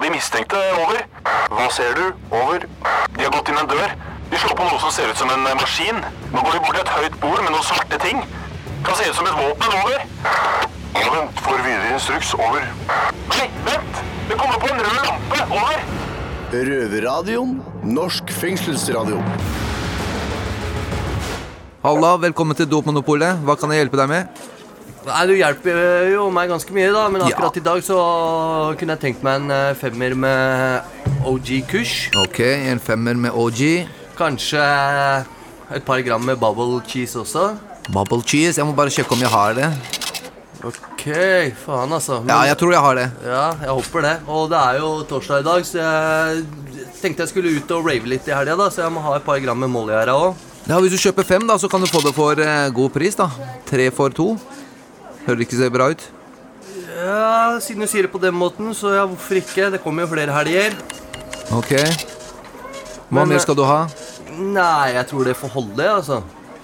på de mistenkte. Over. Hva ser du? Over. De har gått inn en dør. De slår på noe som ser ut som en eh, maskin. Nå går de bort til et høyt bord med noen svarte ting. Kan se ut som et våpen. Over. Ja, vent. Får videre instruks. Over. Nei, vent! Det kommer på en rød lampe. Over. Røverradioen. Norsk fengselsradio. Halla, velkommen til Dopmonopolet. Hva kan jeg hjelpe deg med? Nei, Du hjelper jo meg ganske mye, da, men Ja. akkurat i dag så kunne jeg tenkt meg en eh, femmer med OG Kush. Ok, en femmer med OG. Kanskje et par gram med bubble cheese også. Bubble cheese. Jeg må bare sjekke om jeg har det. Ok, faen altså. Men, Ja, jeg tror jeg har det. ja, jeg håper det. Og det er jo torsdag i dag, så jeg tenkte jeg skulle ut og rave litt i helga, da, så jeg må ha et par gram med Molly her òg. Ja, Hvis du kjøper fem, da, så kan du få det for eh, god pris. da Tre for to. Hører ikke så bra ut. Ja, siden du sier det på den måten, så ja, hvorfor ikke? Det kommer jo flere helger. Ok. Hva Men, mer skal du ha? Nei, jeg tror det får holde, altså.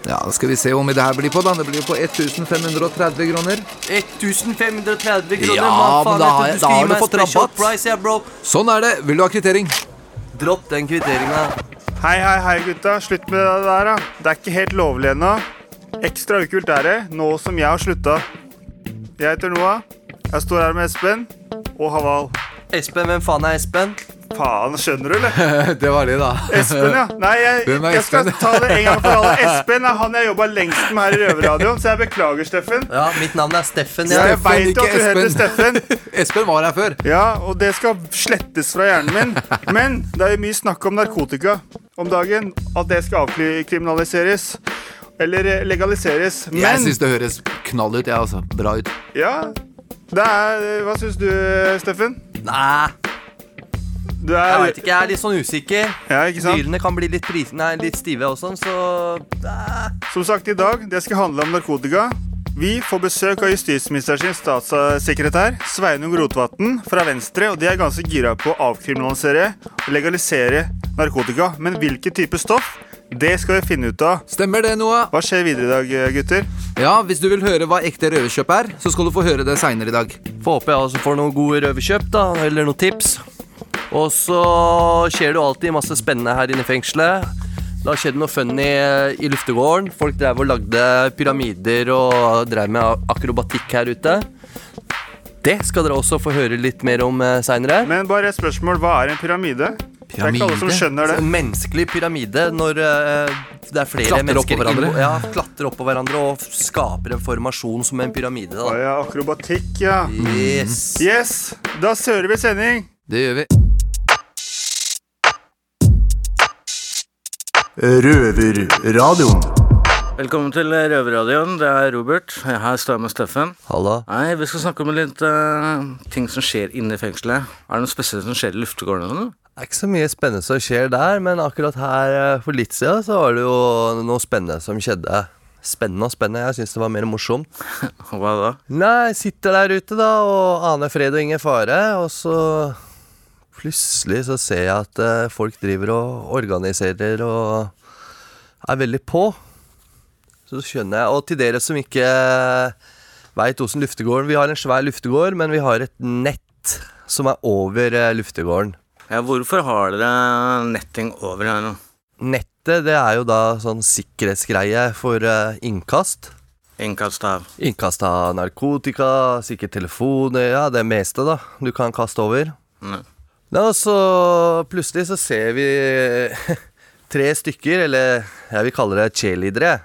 Ja, da Skal vi se hvor mye det her blir på. da Det blir på 1530 kroner. 1530 kroner. Ja, men faen da har jeg- Du da har du fått rabatt. Price, ja, bro. Sånn er det. Vil du ha kvittering? Dropp den kvitteringa. Hei, hei, hei, gutta. Slutt med det der, da. Det er ikke helt lovlig ennå. Ekstra ukult er det, nå som jeg har slutta. Jeg heter Noah. Jeg står her med Espen og Haval. Espen, hvem faen er Espen? Faen, skjønner du, eller? det var de, da. Espen, ja. Nei, jeg, jeg skal ta det en gang for alle. Espen er han jeg jobba lengst med her i Røverradioen, så jeg beklager, Steffen. Ja, mitt navn er Steffen. Ja, jeg veit jo at du heter Espen. Steffen. Espen var her før. Ja, og det skal slettes fra hjernen min. Men det er jo mye snakk om narkotika om dagen. At det skal avkriminaliseres. Eller legaliseres. legaliseres. Jeg Men syns det høres knall ut. Ja, altså. Bra ut. ja, det er Hva syns du, Steffen? Nei, Du jeg er veit ikke. Jeg er litt sånn usikker. Ja, ikke sant? Dyrene kan bli litt, pris nei, litt stive og sånn, så Nei. Som sagt, i dag det skal handle om narkotika. Vi får besøk av justisministerens statssekretær Sveinung Rotevatn fra Venstre, og de er ganske gira på å avkriminalisere og legalisere narkotika. Men hvilken type stoff? Det skal vi finne ut av. Stemmer det, Noah? Hva skjer videre i dag, gutter? Ja, Hvis du vil høre hva ekte røverkjøp er, så skal du få høre det seinere i dag. Får håpe jeg også får noen gode røverkjøp, da, eller noen tips. Og så skjer det jo alltid masse spennende her inne i fengselet. Det har skjedd noe funny i luftegården. Folk drev og lagde pyramider og drev med akrobatikk her ute. Det skal dere også få høre litt mer om eh, seinere. Men bare et spørsmål. Hva er en pyramide? Det er ikke alle som skjønner det. En menneskelig pyramide når uh, det er flere Klatrer opp på hverandre. Ja, klatrer oppå hverandre og skaper en formasjon som en pyramide. Da. Da. ja, akrobatikk, ja. Yes. Yes, da sører vi sending. Det gjør vi. Røverradioen. Velkommen til Røverradioen. Det er Robert. Her står jeg med Steffen. Halla. Nei, Vi skal snakke om litt uh, ting som skjer inne i fengselet. Er det noe spesielt som skjer i luftegården? Det er ikke så mye spennende som skjer der, men akkurat her eh, for litt siden så var det jo noe spennende som skjedde. Spennende og spennende. Jeg syns det var mer morsomt. Hva da? Nei, sitter der ute da og aner fred og ingen fare, og så plutselig så ser jeg at eh, folk driver og organiserer og er veldig på. Så skjønner jeg Og til dere som ikke veit åssen luftegården Vi har en svær luftegård, men vi har et nett som er over eh, luftegården. Ja, Hvorfor har dere netting over her nå? Nettet det er jo da sånn sikkerhetsgreie for eh, innkast. Innkast av Innkast av narkotika, sikkert telefoner, ja det meste da du kan kaste over. Ne. Ja, og så plutselig så ser vi tre stykker, eller jeg vil kalle det cheerleadere,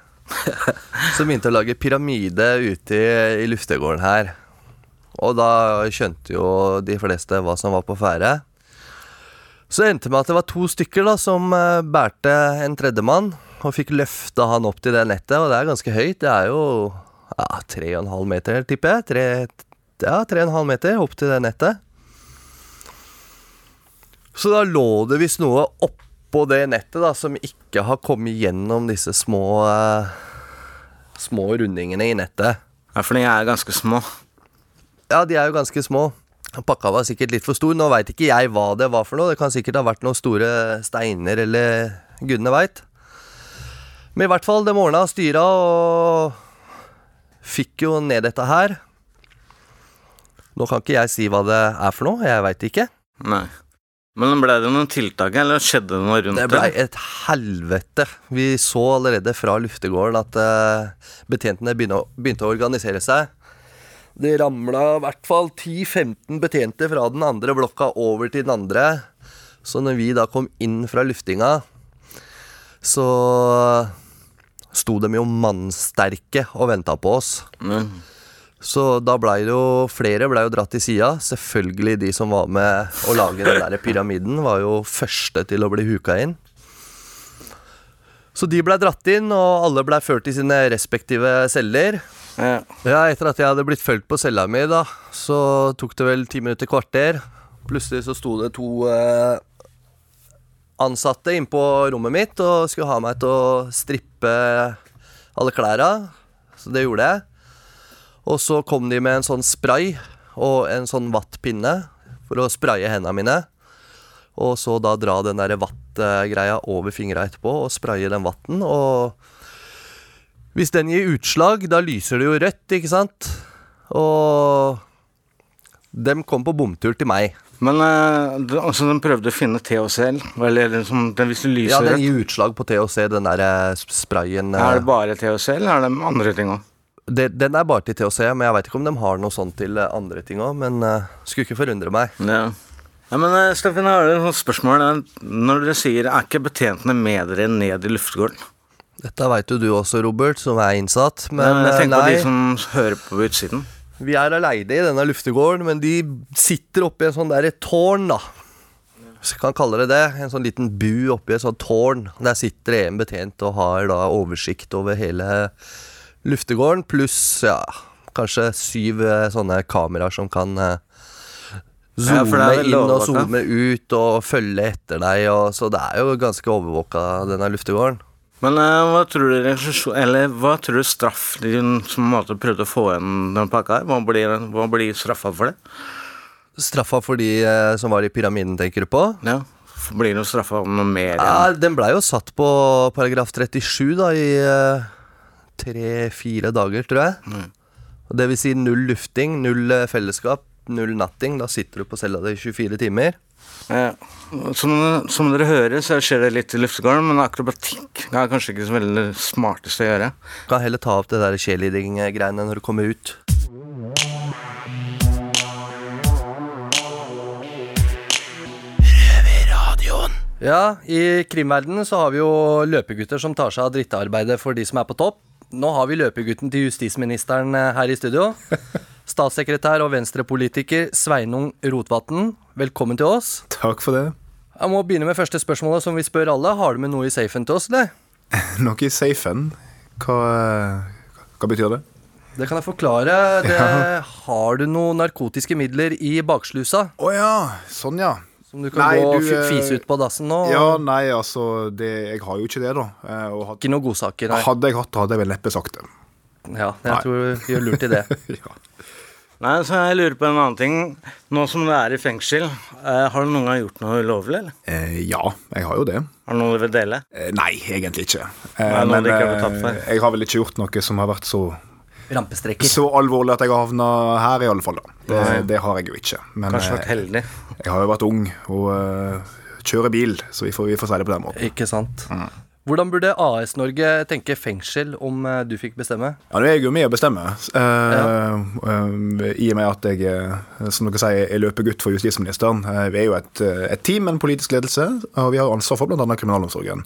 som begynte å lage pyramide ute i, i luftegården her. Og da skjønte jo de fleste hva som var på ferde. Så det endte det med at det var to stykker da som eh, bærte en tredjemann, og fikk løfta han opp til det nettet, og det er ganske høyt. Det er jo ja, tre og en halv meter, tipper jeg. Tre, ja, tre og en halv meter opp til det nettet. Så da lå det visst noe oppå det nettet da, som ikke har kommet gjennom disse små eh, Små rundingene i nettet. Ja, for de er ganske små. Ja, de er jo ganske små. Pakka var sikkert litt for stor. Nå veit ikke jeg hva det var for noe. Det kan sikkert ha vært noen store steiner eller gudene veit. Men i hvert fall, de ordna styra og fikk jo ned dette her. Nå kan ikke jeg si hva det er for noe. Jeg veit ikke. Nei. Men ble det noen tiltak, eller skjedde det noe rundt Det det? blei et helvete. Vi så allerede fra luftegården at uh, betjentene begynte å, begynte å organisere seg. Det ramla i hvert fall 10-15 betjente fra den andre blokka over til den andre. Så når vi da kom inn fra luftinga, så sto de jo mannsterke og venta på oss. Mm. Så da blei det jo flere ble jo dratt til sida. Selvfølgelig de som var med å lage den der pyramiden, var jo første til å bli huka inn. Så de blei dratt inn, og alle blei ført i sine respektive celler. Ja. Ja, etter at jeg hadde blitt fulgt på cella mi, da, så tok det vel ti minutter, kvarter. Plutselig så sto det to eh, ansatte inn på rommet mitt og skulle ha meg til å strippe alle klæra. Så det gjorde jeg. Og så kom de med en sånn spray og en sånn vattpinne for å spraye hendene mine. Og så da dra den der vattgreia over fingra etterpå og spraye den vatten. Og hvis den gir utslag, da lyser det jo rødt, ikke sant? Og dem kom på bomtur til meg. Men eh, altså, den prøvde å finne THC-el? Eller liksom, den, hvis du lyser Ja, den gir utslag på THC, den der eh, sprayen. eh, er det bare THC, eller er det andre ting òg? den er bare til THC, men jeg veit ikke om de har noe sånt til eh, andre ting òg. Men uh, skulle ikke forundre meg. Ja. Ja, men uh, Steffen, jeg har et spørsmål. eh, Når dere sier er ikke betjentene med dere ned i luftegården? Dette veit jo du også, Robert, som er innsatt. Men Men jeg tenker tenker på de som hører på utsiden. vi er aleine i denne luftegården, men de sitter oppi en sånn derre tårn, da. Hvis jeg kan kalle det det. En sånn liten bu oppi et sånt tårn. Der sitter en betjent og har da oversikt over hele luftegården, pluss ja, kanskje syv eh, sånne kameraer som kan eh, Ja, zoome veldig inn og zoome ut og følge etter deg. Og, så det er jo ganske overvåka, denne luftegården. Men eh, hva tror du Eller hva tror du straff din som måte prøvde å få igjen den pakka her? Hva blir, hva blir straffa for det? Straffa for de eh, som var i pyramiden, tenker du på? Ja, Blir det straffa noe mer igjen? Ja, Den blei jo satt på paragraf 37 da i eh, tre-fire dager, tror jeg. Mm. Det vil si null lufting, null eh, fellesskap, null natting. Da sitter du på cella di i 24 timer. Ja. Som, som dere hører, så skjer det litt i luftegården, men akrobatikk er kanskje ikke så veldig smarteste å gjøre. Du Kan heller ta opp det der cheerleading-greiene når du kommer ut. Ja, i krimverdenen så har vi jo løpegutter som tar seg av drittarbeidet for de som er på topp. Nå har vi løpegutten til justisministeren eh, her i studio. Statssekretær og venstrepolitiker Sveinung Rotevatn, velkommen til oss. Takk for det. Jeg må begynne med første spørsmålet som vi spør alle. Har du med noe i safen til oss, eller? Noe i safen. Hva, hva betyr det? Det kan jeg forklare. Det, Har du noen narkotiske midler i bakslusa? Å ja, sånn ja. Som du kan Nei, gå og eh, fise ut på dassen nå? Ja, nei, altså det, Jeg har jo ikke det, da. Eh, Og had, Ikke noen godsaker, nei. hadde jeg hatt det, hadde jeg vel neppe sagt det. Ja, jeg Nei. tror vi gjør lurt i det. ja. Nei, så Jeg lurer på en annen ting. Nå som du er i fengsel, eh, har du noen gang gjort noe ulovlig? eller? Eh, ja, jeg har jo det. Har du noe du vil dele? Eh, nei, egentlig ikke. Eh, Nei, men ikke eh, jeg har vel ikke gjort noe som har vært så, så alvorlig at jeg har havna her, i alle fall. da. Det, det har jeg jo ikke. Men Kanskje vært eh, heldig? jeg har jo vært ung og uh, kjører bil, så vi får, vi får si det på den måten. Ikke sant. Hvordan burde AS Norge tenke fengsel om eh, du fikk bestemme? Ja, nå er jeg jo med å bestemme. uh, ja. uh, I og med at jeg, som dere sier, er løpegutt for justisministeren. Uh, vi er jo et, et team med en politisk ledelse, og vi har ansvar for bl.a. kriminalomsorgen.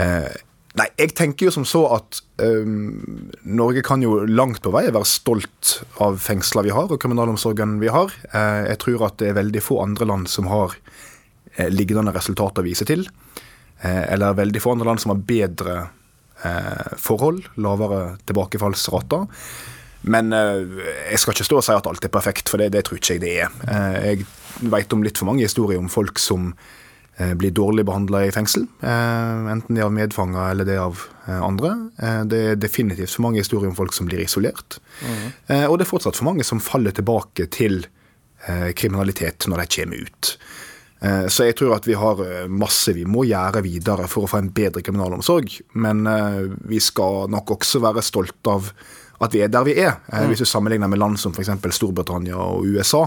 Eh, nei, jeg tenker jo som så at eh, Norge kan jo langt på vei være stolt av fengsla vi har, og kriminalomsorgen vi har. Uh, jeg tror at det er veldig få andre land som har uh, lignende resultater å vise til. Eh, eller veldig få andre land som har bedre eh, forhold, lavere tilbakefallsrater. Men eh, jeg skal ikke stå og si at alt er perfekt, for det, det tror ikke jeg det er. Eh, jeg vet om litt for mange historier om folk som eh, blir dårlig behandla i fengsel. Eh, enten det er av medfanger eller det er av andre. Eh, det er definitivt for mange historier om folk som blir isolert. Eh, og det er fortsatt for mange som faller tilbake til eh, kriminalitet når de kommer ut. Eh, Så jeg tror at vi har eh, masse vi må gjøre videre for å få en bedre kriminalomsorg. Men eh, vi skal nok også være stolt av at vi er der vi er. Eh, Hvis du sammenligner med land som f.eks. Storbritannia og USA,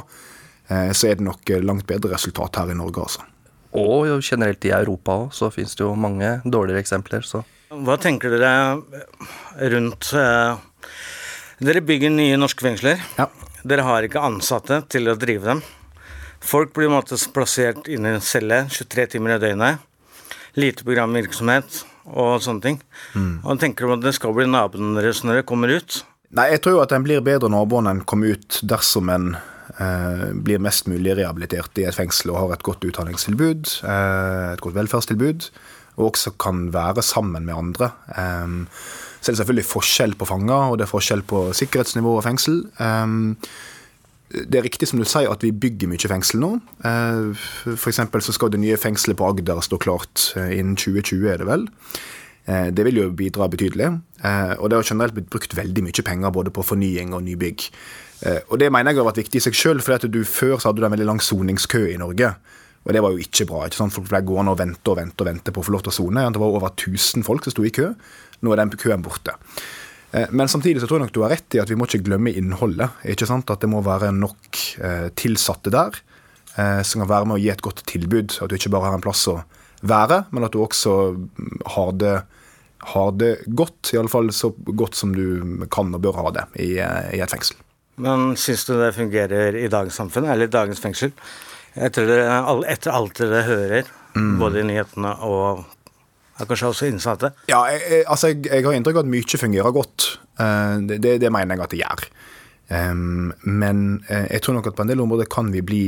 eh, så er det nok langt bedre resultat her i Norge, altså. Og generelt i Europa òg, så fins det jo mange dårligere eksempler, så Hva tenker dere rundt eh, Dere bygger nye norske fengsler. Ja. Dere har ikke ansatte til å drive dem. Folk blir plassert inne i en celle 23 timer i døgnet. Lite programvirksomhet og sånne ting. Og tenker du at det skal bli naboene deres når de kommer ut? Nei, jeg tror jo at en blir bedre nabo enn en kommer ut dersom en eh, blir mest mulig rehabilitert i et fengsel og har et godt utdanningstilbud, eh, et godt velferdstilbud, og også kan være sammen med andre. Eh, så er det selvfølgelig forskjell på fanger, og det er forskjell på sikkerhetsnivå og fengsel. Eh, det er riktig som du sier at vi bygger mye fengsel nå. F.eks. For eksempel så skal det nye fengselet på Agder stå klart eh, innen 2020, er det vel. Eh, Det vil jo bidra betydelig. Eh, Og det har generelt blitt brukt veldig mye penger både på fornying og nybygg. Eh, Og det mener jeg har vært viktig i seg sjøl, for før så hadde du en veldig lang soningskø i Norge. Og det var jo ikke bra. ikke sant? Folk ble gående og vente og vente og vente på å få lov til å sone. Det var over 1000 folk som sto i kø. Nå er den køen borte. Eh, Men samtidig så tror jeg nok du har rett i at vi må ikke glemme innholdet. ikke sant? At det må være nok eh, tilsatte der eh, som kan være med å gi et godt tilbud. At du ikke bare har en plass å være, men at du også mm, har det, har det godt. Iallfall så godt som du kan og bør ha det i, i et fengsel. Men syns du det fungerer i dagens samfunn, eller i dagens fengsel? Etter, det, etter alt dere hører, både i nyhetene og kanskje også innsatte? Ja, jeg, jeg, altså jeg, jeg har inntrykk av at mye fungerer godt. Eh, det, det, det mener jeg at det gjør. Um, men eh, jeg tror nok at på en del områder kan vi bli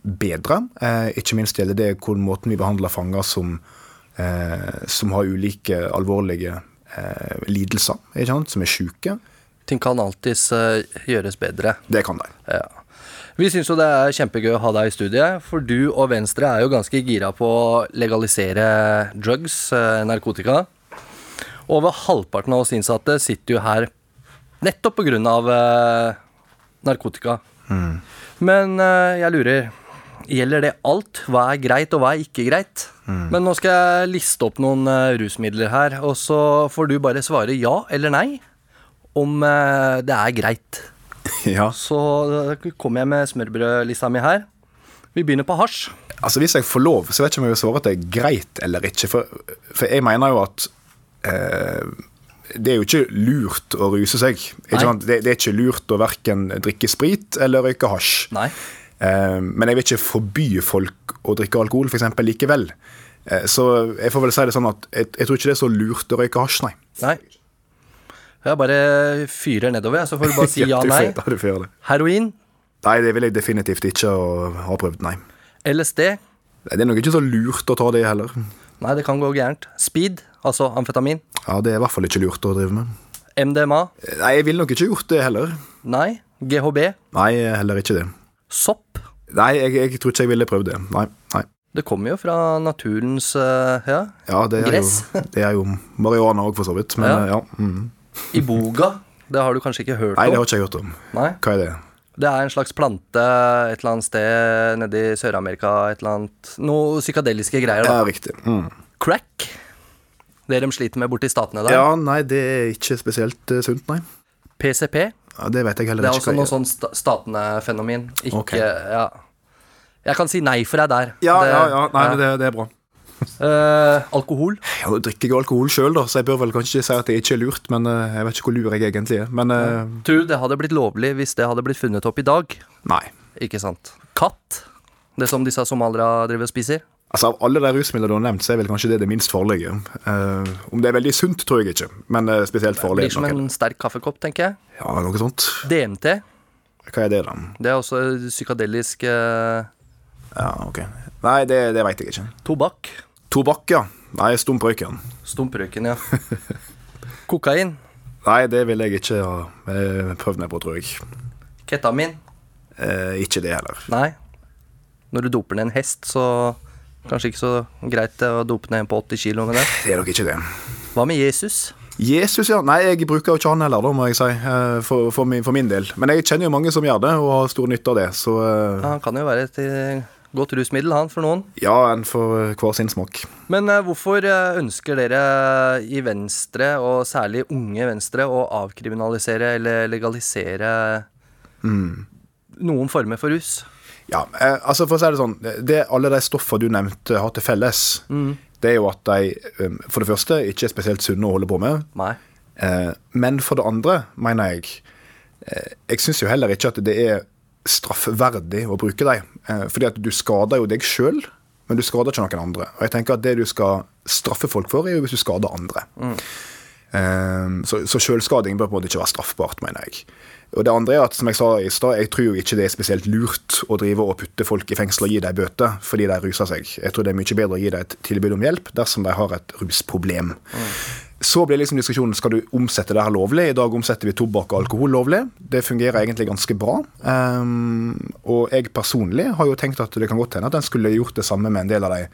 bedre. Uh, ikke minst gjelder det hvor måten vi behandler fanger som, uh, som har ulike alvorlige uh, lidelser, ikke sant? som er syke. ting kan alltids gjøres bedre. Det kan de. Ja. Vi syns jo det er kjempegøy å ha deg i studiet, for du og Venstre er jo ganske gira på å legalisere drugs, eh, narkotika. Over halvparten av oss innsatte sitter jo her nettopp av eh, narkotika. Men eh, jeg lurer, gjelder det alt? Hva er greit, og hva er ikke greit? Men nå skal jeg liste opp noen rusmidler her, og så får du bare svare ja eller nei om det er greit. Ja. Så da kommer jeg med smørbrødlista mi her. Vi begynner på hasj. Altså Hvis jeg får lov, så vet jeg ikke om jeg vil svare at det er greit eller ikke. For, for jeg mener jo at eh, det er jo ikke lurt å ruse seg. Det, det er ikke lurt å verken drikke sprit eller røyke hasj. Nei. Eh, men jeg vil ikke forby folk å drikke alkohol for eksempel, likevel. Eh, så jeg får vel si det sånn at jeg, jeg tror ikke det er så lurt å røyke hasj, nei. Nei. Jeg bare fyrer nedover, så får du bare si ja, nei. Heroin, Nei, det vil jeg definitivt ikke ha prøvd, nei. LSD. Det er nok ikke så lurt å ta det heller. Nei, det kan gå gærent. Speed, altså amfetamin. Ja, Det er i hvert fall ikke lurt å drive med. MDMA. Nei, jeg ville nok ikke gjort det heller. Nei. GHB. Nei, heller ikke det. Sopp. Nei, jeg, jeg tror ikke jeg ville prøvd det. Nei. nei. Det kommer jo fra naturens eh, Ja. Ja, det er Gress. jo, det er jo marihuana òg, for så vidt. Men Ja. ja. ja mm. Iboga. Det har du kanskje ikke hørt om? Nei, det har ikke jeg hørt om. Nei. Hva er det? Det er en slags plante et eller annet sted nede i Sør-Amerika. Et eller annet Noe psykadeliske greier. Ja, er riktig. Mm. Crack. Det de sliter med borti statene der. Ja, nei, det er ikke spesielt uh, sunt, nei. PCP. Ja, det vet jeg heller Det er ikke også hva noe sånn sta statene-fenomen. Ikke okay. Ja. Jeg kan si nei for deg der. Ja, Det- ja, ja, nei, det, det er bra. Eh, alkohol. Ja, Nå drikker jeg alkohol sjøl, så jeg bør vel kanskje si at det ikke er lurt, men eh, jeg vet ikke hvor lur jeg egentlig er. Men eh, Tror du det hadde blitt lovlig hvis det hadde blitt funnet opp i dag? nei. Ikke sant. Katt. Det som disse somaliere driver og spiser. Altså, Av alle de rusmidlene du har nevnt, så er vel kanskje det det minst farlige. Eh, om det er veldig sunt, tror jeg ikke, men eh, spesielt farlig. Blir som det nok en sterk kaffekopp, tenker jeg. Ja, noe sånt. DMT. Hva er det, da? Det er også psykadelisk eh, Ja, ok. Nei, det, det veit jeg ikke. tobakk. Tobakk, ja. Nei, stumprøyken. Stumprøyken, ja. Kokain. Nei, det vil jeg ikke ha prøvd meg på, tror jeg. Ketamin. Eh, ikke det heller. Nei. Når du doper ned en hest, så kanskje ikke så greit å dope ned en på 80 kilo med det. Det er nok ikke det. Hva med Jesus? Jesus, ja. Nei, jeg bruker jo ikke han heller, da, må jeg si. eh, For, for, min, for min del. Men jeg kjenner jo mange som gjør det, og har stor nytte av det. Så eh, Ja, han kan jo være eh, godt rusmiddel, han, for noen. ja, en for eh, hver sin smak. Men eh, hvorfor eh, ønsker dere i Venstre, og særlig unge Venstre, å avkriminalisere eller legalisere noen former for rus? Ja, eh, altså for å si det sånn, det alle de stoffene du nevnte har til felles, det er jo at de eh, for det første ikke er spesielt sunne å holde på med. Nei. Eh, men for det andre, mener jeg eh, Jeg syns jo heller ikke at det er straffverdig å bruke dem. Eh, fordi at du skader jo deg sjøl, men du skader ikke noen andre. Og jeg tenker at det du skal straffe folk for, er jo hvis du skader andre. Mm. så så sjølskading bør på en måte ikke være straffbart, mener jeg. Og det andre er at, som jeg sa i stad, jeg tror jo ikke det er spesielt lurt å drive og putte folk i fengsel og gi dem bøter fordi de ruser seg. Jeg tror det er mye bedre å gi dem et tilbud om hjelp dersom de har et rusproblem. Så blir liksom diskusjonen skal du omsette det her lovlig. I dag omsetter vi tobakk og alkohol lovlig. Det fungerer egentlig ganske bra. Um, og jeg personlig har jo tenkt at det kan godt hende at en skulle gjort det samme med en del av de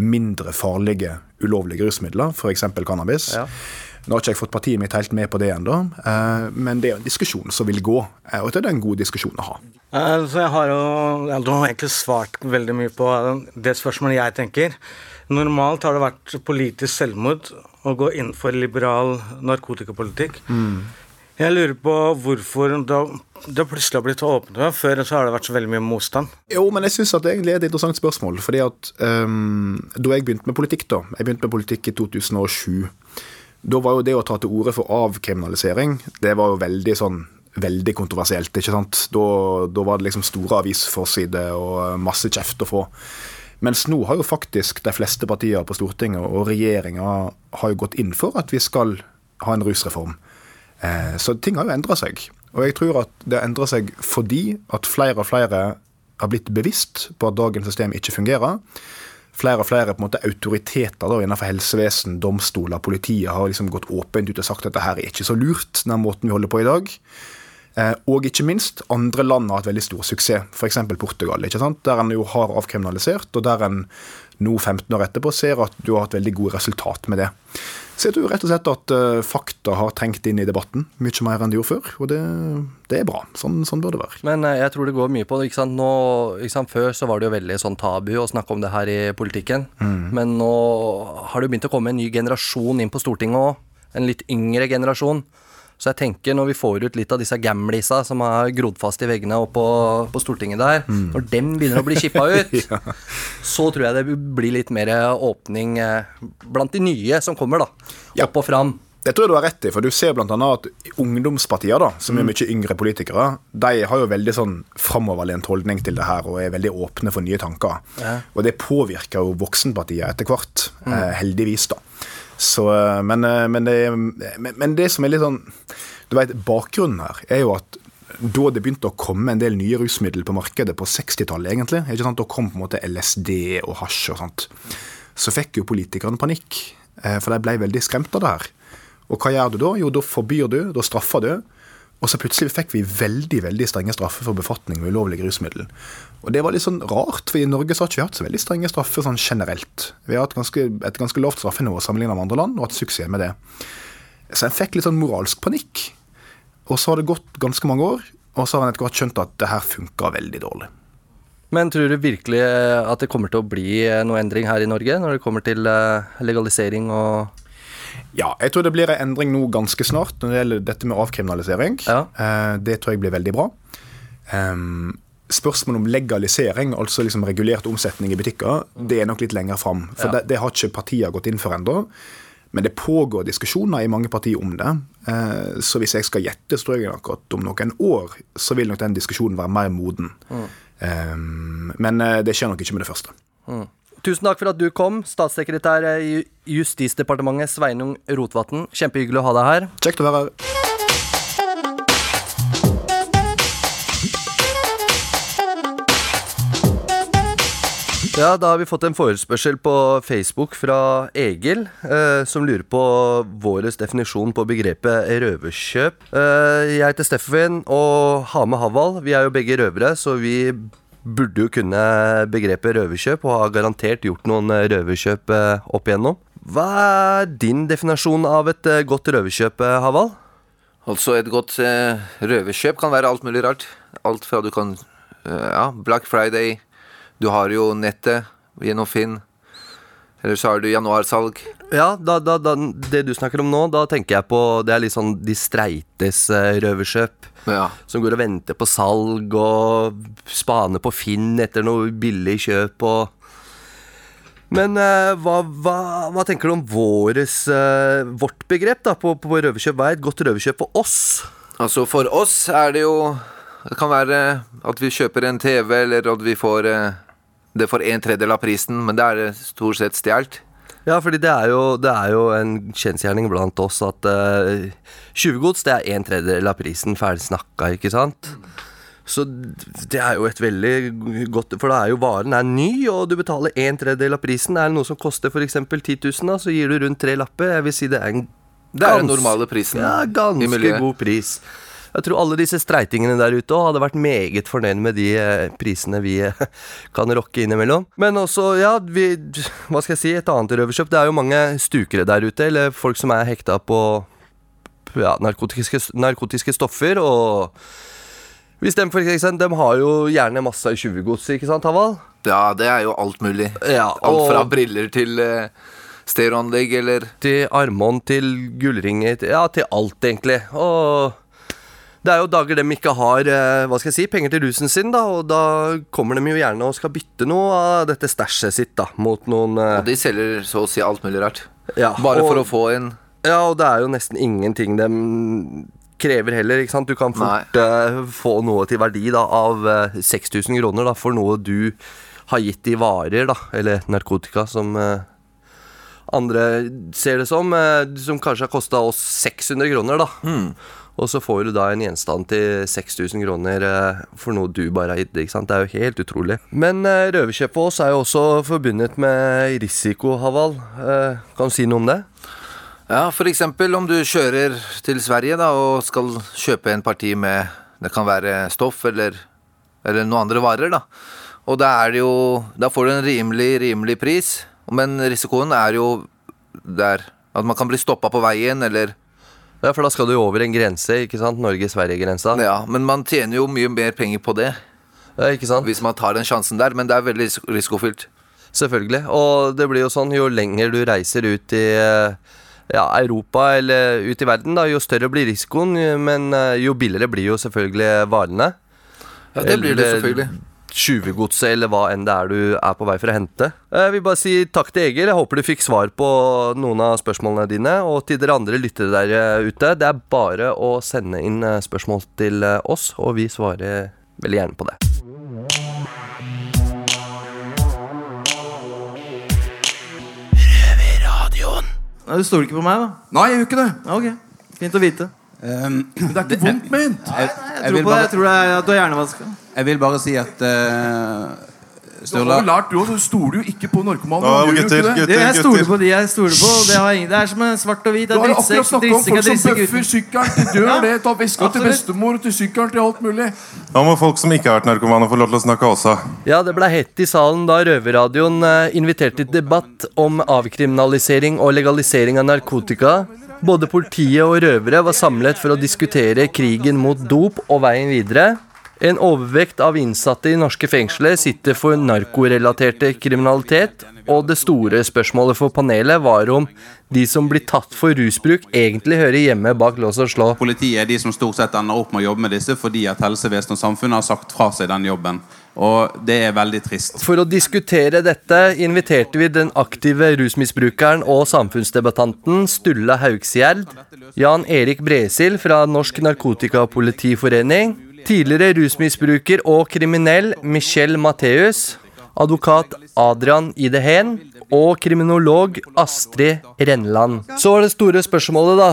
mindre farlige ulovlige rusmidler, f.eks. cannabis. Ja. Nå har ikke jeg fått partiet mitt helt med på det ennå, eh, men det er en diskusjon som vil gå. eh, Og det er en god diskusjon å ha. Eh, Så jeg har jo Du har egentlig svart veldig mye på det spørsmålet jeg tenker. Normalt har det vært politisk selvmord å gå inn for liberal narkotikapolitikk. Jeg lurer på hvorfor det, plutselig har blitt åpnet. Før så har det vært så veldig mye motstand. Jo, men jeg syns det egentlig er et interessant spørsmål. fordi at um, Da jeg begynte med politikk, da Jeg begynte med politikk i 2007. Da var jo det å ta til orde for avkriminalisering, det var jo veldig sånn Veldig kontroversielt, ikke sant. Da, da var det liksom store avisforsider og masse kjeft å få. Mens nå har jo faktisk de fleste partier på Stortinget og regjeringa har jo gått inn for at vi skal ha en rusreform. Eh, Så ting har jo endra seg. Og jeg tror at det har endra seg fordi at flere og flere har blitt bevisst på at dagens system ikke fungerer. Flere og flere på en måte autoriteter da, innenfor helsevesen, domstoler, politiet har liksom gått åpent ut og sagt at dette er ikke så lurt, den måten vi holder på i dag. Eh, og ikke minst, andre land har hatt veldig stor suksess, f.eks. Portugal, ikke sant? der en jo har avkriminalisert, og der en nå 15 år etterpå ser at du har hatt veldig gode resultat med det. Så jeg tror rett og slett at eh, fakta har trengt inn i debatten mye mer enn de gjorde før, og det, det er bra. Sånn, sånn bør det være. Men eh, jeg tror det går mye på det. Ikke sant? Nå, ikke sant? Før så var det jo veldig sånn tabu å snakke om det her i politikken. Men nå har det jo begynt å komme en ny generasjon inn på Stortinget òg. En litt yngre generasjon. Så jeg tenker når vi får ut litt av disse gamlisa som har grodd fast i veggene oppe på, på Stortinget der, når dem begynner å bli kippa ut, så tror jeg det blir litt mer åpning eh, blant de nye som kommer, da. Ja. Opp og fram. Det tror jeg du har rett i, for du ser bl.a. at ungdomspartier, da, som er mye yngre politikere, de har jo veldig sånn framoverlent holdning til det her og er veldig åpne for nye tanker. Og det påvirker jo voksenpartier etter hvert, mm. heldigvis, da. Så, eh, men, eh, men, det, men, det som er litt sånn Du vet, bakgrunnen her er jo at da det begynte å komme en del nye rusmidler på markedet på 60-tallet, egentlig, ikke sant? da kom på en måte LSD og hasj og sånt, så fikk jo politikerne panikk, eh, for de ble veldig skremt av det her. Og hva gjør du da? Jo, da forbyr du, da straffer du. Og så plutselig fikk vi veldig veldig strenge straffer for befatning med ulovlige rusmiddel. Og det var litt sånn rart, for i Norge så har ikke vi hatt så veldig strenge straffer sånn generelt. Vi har hatt ganske, et ganske lavt straffenivå sammenlignet med andre land, og hatt suksess med det. Så en fikk litt sånn moralsk panikk. Og så har det gått ganske mange år, og så har en etter hvert skjønt at det her funka veldig dårlig. Men tror du virkelig at det kommer til å bli noe endring her i Norge når det kommer til eh, legalisering og Ja, jeg tror det blir en endring nå ganske snart når det gjelder dette med avkriminalisering. Ja. Eh, Det tror jeg blir veldig bra. Spørsmålet om legalisering, altså liksom regulert omsetning i butikker, det er nok litt lenger fram. For Ja. det, det har ikke partiene gått inn for ennå. Men det pågår diskusjoner i mange partier om det. Eh, Så hvis jeg skal gjette, så tror jeg nok at om noen år så vil nok den diskusjonen være mer moden. Mm. Men eh, det skjer nok ikke med det første. Tusen takk for at du kom, statssekretær i Justisdepartementet Sveinung Rotevatn. Kjempehyggelig å ha deg her. Kjekt å være her. Ja, da har vi fått en forespørsel på Facebook fra Egil, eh, som lurer på vår definisjon på begrepet røverkjøp. Eh, jeg heter Steffen og har med Haval. Vi er jo begge røvere, så vi burde jo kunne begrepet røverkjøp, og har garantert gjort noen eh, røverkjøp eh, opp igjennom. Hva er din definasjon av et eh, godt røverkjøp, Haval? Altså, et godt røverkjøp kan være alt mulig rart. Alt fra du kan Ja, Black Friday. Du har jo nettet gjennom Finn. Eller så har du januarsalg. Ja, da, da, da, det du snakker om nå, da tenker jeg på Det er litt sånn de streites eh, røverkjøp. Ja. Som går og venter på salg og spaner på Finn etter noe billig kjøp og Men eh, hva, hva, hva tenker du om våres, eh, vårt begrep da på, på røverkjøp? Hva er et godt røverkjøp for oss? Altså, for oss er det jo Det kan være at vi kjøper en TV, eller at vi får eh, det for en tredjedel av prisen, men det er stort sett stjålet. Ja, fordi det er jo, det er jo en kjensgjerning blant oss at uh, tjuvgods det er en tredjedel av prisen ferdig snakka, ikke sant? Så det er jo et veldig godt For da er jo varen er ny, og du betaler en tredjedel av prisen. Er det noe som koster f.eks. 10 000, da, så gir du rundt tre lapper. Jeg vil si det er en Det er den normale prisen Ja, ganske god pris. Jeg tror alle disse streitingene der ute òg hadde vært meget fornøyd med de eh, prisene vi eh, kan rocke innimellom. Men også, ja, vi Hva skal jeg si, et annet røverkjøp. Det er jo mange stukere der ute, eller folk som er hekta på ja, narkotiske, narkotiske stoffer, og hvis de, for eksempel, de har jo gjerne masse tjuvgods, ikke sant, Haval? Ja, det er jo alt mulig. Ja, Alt fra briller til uh, stereoanlegg, eller Til armbånd, til gullringer, ja, til alt, egentlig. Og det er jo dager de ikke har eh, hva skal jeg si, penger til rusen sin, da, og da kommer de jo gjerne og skal bytte noe av dette stæsjet sitt da, mot noen eh, Og de selger så å si alt mulig rart. ja, Bare og, for å få en Ja, og det er jo nesten ingenting de krever heller, ikke sant. Du kan fort uh, få noe til verdi da, av uh, 6000 kroner da, for noe du har gitt i varer, da, eller narkotika, som uh, andre ser det som, som kanskje har kosta oss 600 kroner, da. Og så får du da en gjenstand til 6000 kroner eh, for noe du bare har gitt. ikke sant? Det er jo helt utrolig. Men eh, røverkjøp for oss er jo også forbundet med risiko, Haval. Eh, kan du si noe om det? Ja, eksempel om du kjører til Sverige da, og skal kjøpe en parti med Det kan være stoff eller, eller noen andre varer, da. Og da er det jo Da får du en rimelig, rimelig pris. Men risikoen er jo der at man kan bli stoppa på veien, eller Ja, for da skal du over en grense, ikke sant? Norge-Sverige-grensa. Ja, men man tjener jo mye mer penger på det Ja, ikke sant? hvis man tar den sjansen der, men det er veldig risikofylt. Selvfølgelig. Og det blir jo sånn, jo lenger du reiser ut i eh, ja, Europa eller ut i verden, da, jo større blir risikoen, men eh, jo billigere blir jo selvfølgelig varene. Ja, det blir det selvfølgelig. Tjuvegodset, eller hva enn det er du er på vei for å hente. Jeg vil bare si takk til Egil. Jeg håper du fikk svar på noen av spørsmålene dine. Og til dere andre lyttere der eh, ute, det er bare å sende inn eh, spørsmål til eh, oss, og vi svarer veldig gjerne på det. Nei, Du stoler ikke på meg, da? Nei, jeg gjør ikke det. Ok, Fint å vite. Um, det er ikke vondt ment. Jeg tror på det. Jeg tror det er, du er hjernevaska. Jeg vil bare si at uh, Sturla har lært, du. Du stoler jo ikke på narkomane. Nå, Du gutter, gutter, Jeg stoler på de jeg stoler på. Det, har ingen, det er som en svart og hvit. Du har akkurat snakka om folk som bøffer sykkelen til dør. Ja. det Tar veska til bestemor og til sykkelen til alt mulig. Da må folk som ikke har vært narkomane, få lov til å snakke også. Ja, det ble hett i salen da Røverradioen eh, inviterte til debatt om avkriminalisering og legalisering av narkotika. Både politiet og røvere var samlet for å diskutere krigen mot dop og veien videre. En overvekt av innsatte i norske fengsler sitter for narkorelaterte kriminalitet, og det store spørsmålet for panelet var om de som blir tatt for rusbruk, egentlig hører hjemme bak lås og slå. Politiet er de som stort sett ender opp med å jobbe med disse fordi at helsevesenet og samfunnet har sagt fra seg den jobben. Og det er veldig trist. For å diskutere dette inviterte vi den aktive rusmisbrukeren og samfunnsdebattanten Stulla Haugsgjerd, Jan Erik Bresil fra Norsk Narkotikapolitiforening, tidligere rusmisbruker og kriminell Michel Mateus, advokat Adrian Idehen og kriminolog Astrid Renneland. Så var det store spørsmålet, da.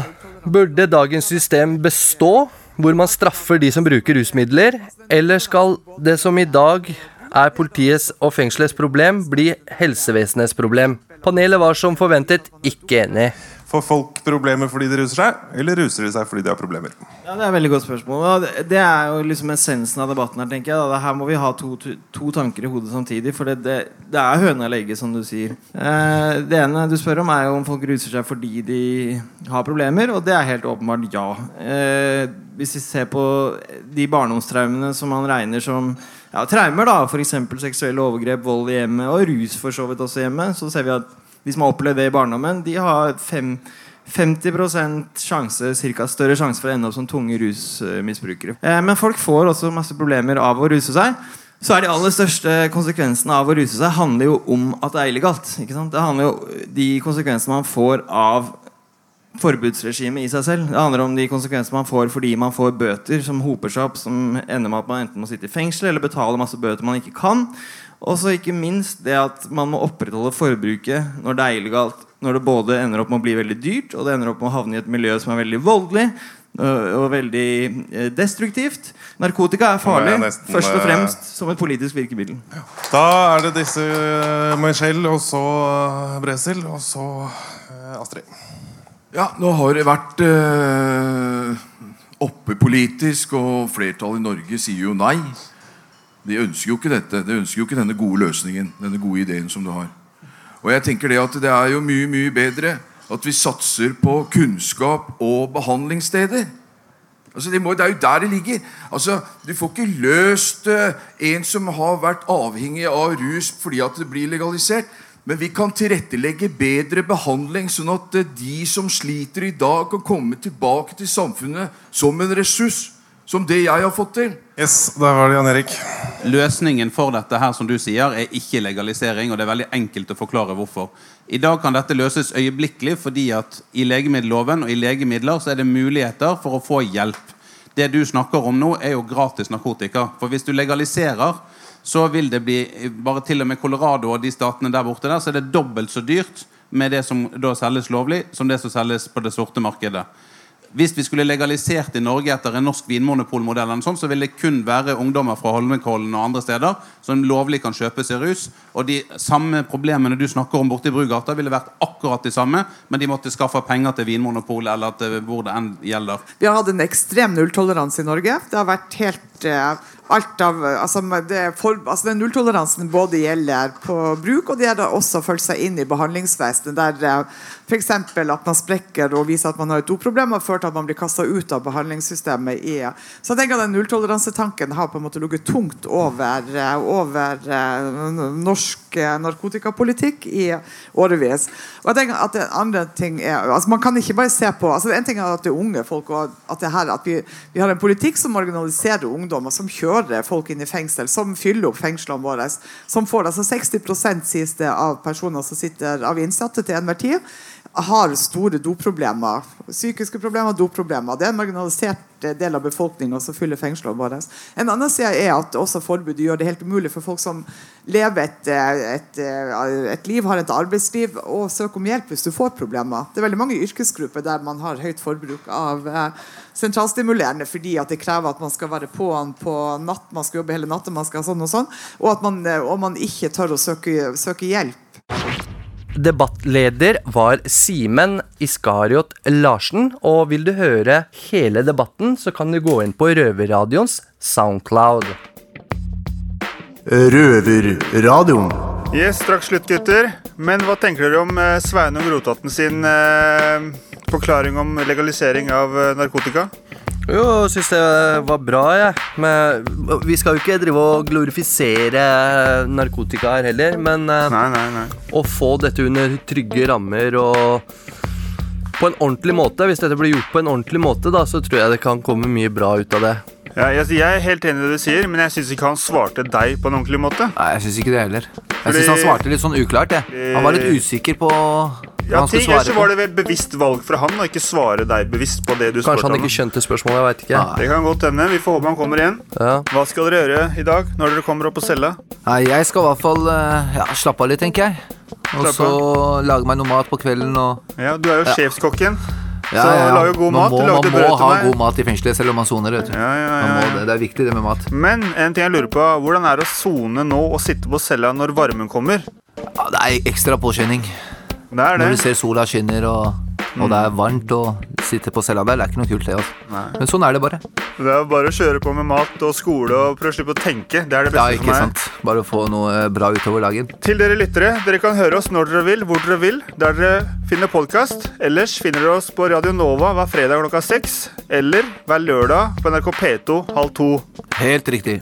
Burde dagens system bestå, hvor man straffer de som bruker rusmidler, eller skal det som i dag er politiets og fengselets problem, bli helsevesenets problem? Panelet var som forventet ikke enig. Får folk problemer fordi de ruser seg, eller ruser de seg fordi de har problemer? Ja, Det er et veldig godt spørsmål. Det- er jo liksom essensen av debatten her. tenker jeg. Her må vi ha to, to tanker i hodet samtidig. For det, det, det er høna og egget, som du sier. Eh, det ene du spør om, er jo om folk ruser seg fordi de har problemer. Og det er helt åpenbart ja. Eh, hvis vi ser på de barndomstraumene som man regner som ja, traumer, da, f.eks. seksuelle overgrep, vold i hjemmet og rus for så vidt også hjemme, så ser vi at de som har opplevd det i barndommen, de har fem, 50% sjanse, cirka større sjanse for å ende opp som tunge rusmisbrukere. Eh, men folk får også masse problemer av å ruse seg. Så er De aller største konsekvensene av å ruse seg handler jo om at det er illegalt. Det handler jo De konsekvensene man får av forbudsregimet i seg selv. Det handler om de konsekvensene man får fordi man får bøter som hoper seg opp, som ender med at man enten må sitte i fengsel eller betale masse bøter man ikke kan. Og så ikke minst det at man må opprettholde forbruket når det er illegalt. Når det både ender opp med å bli veldig dyrt, og det ender opp med å havne i et miljø som er veldig voldelig øh, og veldig øh, destruktivt. Narkotika er farlig, er nesten, først og øh, fremst som et politisk virkemiddel. Da er det disse Michelle, og så Bresil, og så Astrid. Ja, nå har det vært øh, oppe politisk, og flertallet i Norge sier jo nei. De ønsker jo ikke dette. De ønsker jo ikke denne gode løsningen, denne gode ideen som du har. Og jeg tenker det at det er jo mye, mye bedre at vi satser på kunnskap og behandlingssteder. Altså det, må, det er jo der det ligger. Altså, Du får ikke løst eh, en som har vært avhengig av rus fordi at det blir legalisert. Men vi kan tilrettelegge bedre behandling, sånn at eh, de som sliter i dag, kan komme tilbake til samfunnet som en ressurs. Som det jeg har fått til. Yes, der var det Jan Erik. Løsningen for dette her som du sier er ikke legalisering, og det er veldig enkelt å forklare hvorfor. I dag kan dette løses øyeblikkelig fordi at i legemiddelloven og i legemidler så er det muligheter for å få hjelp. Det du snakker om nå, er jo gratis narkotika. For hvis du legaliserer, så vil det bli Bare til og med Colorado og de statene der borte der, så er det dobbelt så dyrt med det som da selges lovlig, som det som selges på det sorte markedet. Hvis vi skulle legalisert i Norge etter en norsk vinmonopolmodell, sånn, så vil det kun være ungdommer fra Holmenkollen og andre steder som lovlig kan kjøpe seg rus. Og de samme problemene du snakker om borte i Brugata, ville vært akkurat de samme, men de måtte skaffe penger til Vinmonopolet eller til hvor det enn gjelder. Vi har hatt en ekstrem nulltoleranse i Norge. Det har vært helt eh, alt av altså, det for, altså Den nulltoleransen både gjelder på bruk, og det gjelder også å følge seg inn i behandlingsvesenet. Der eh, f.eks. at man sprekker og viser at man har et doproblem, har ført til at man blir kasta ut av behandlingssystemet. i Så jeg tenker at den nulltoleransetanken har på en måte ligget tungt over, eh, over eh, norsk narkotikapolitikk i årevis. Og jeg tenker at det andre ting er altså Man kan ikke bare se på altså En ting er at det er unge folk, og at, det her, at vi, vi har en politikk som marginaliserer ungdom, og som kjører folk inn i fengsel, som fyller opp fengslene våre. Som får altså 60 sies det av personer som sitter av innsatte til enhver tid har store doproblemer. Psykiske problemer, doproblemer. Det er en marginalisert eh, del av befolkninga som fyller fengslene våre. En annen side er at også forbudet gjør det helt umulig for folk som lever et, eh, et, eh, et liv, har et arbeidsliv, å søke om hjelp hvis du får problemer. Det er veldig mange yrkesgrupper der man har høyt forbruk av sentralstimulerende fordi at det krever at man skal være på'n på natt, man skal jobbe hele natta, man skal sånn og sånn, og at man, og man ikke tør å søke, søke hjelp. Debattleder var Simen Iskariot Larsen, og vil du høre hele debatten, så kan du gå inn på Røverradioens Soundcloud. Røverradioen. Yes, straks slutt, gutter. Men hva tenker dere om eh, Sveinung Rotaten sin eh, forklaring om legalisering av eh, narkotika? Jo, jeg syns det var bra, jeg. Men vi skal jo ikke drive og glorifisere narkotika her heller, men eh, å få dette under trygge rammer og på en ordentlig måte, hvis dette blir gjort på en ordentlig måte, da, så tror jeg det kan komme mye bra ut av det. Ja, jeg, jeg er helt enig i det du sier, men jeg syns ikke han svarte deg på en ordentlig måte. Nei, jeg syns ikke det heller. Jeg Fordi- syns han svarte litt sånn uklart. Jeg. Han var litt usikker på Ja, han er skulle så svare var det vel bevisst valg fra han å ikke svare deg bevisst på det du spurte Kanskje han ikke skjønte spørsmålet, jeg veit ikke. Det kan godt hende. Vi får håpe han kommer igjen. Hva skal dere gjøre i dag når dere kommer opp på cella? Nei, jeg skal i hvert fall eh, ja, slappe av litt, tenker jeg. Og så lage meg noe mat på kvelden og Ja, Du er jo Ja. sjefskokken. Ja, så ja, ja. lag jo god Man mat. må, man må brød til ha god mat i fengselet selv om man soner. vet du. Ja, ja, Man ja, må det. det er viktig, det med mat. Men en ting jeg lurer på, hvordan er det å sone nå og sitte på cella når varmen kommer? Ja, det er ekstra påkjenning. Det er det. Når du ser sola skinner og, og det er varmt å sitte på cella der, det er ikke noe kult, det. Altså. Men sånn er det bare. Det er bare å kjøre på med mat og skole og prøve å slippe å tenke. Det er det Ja, ikke for meg. sant. Bare å få noe eh, bra utover dagen. Til dere lyttere, dere kan høre oss når dere vil, hvor dere vil, der dere finner podkast. Ellers finner dere oss på Radio Nova hver fredag klokka seks, eller hver lørdag på NRK P2 halv to. Helt riktig.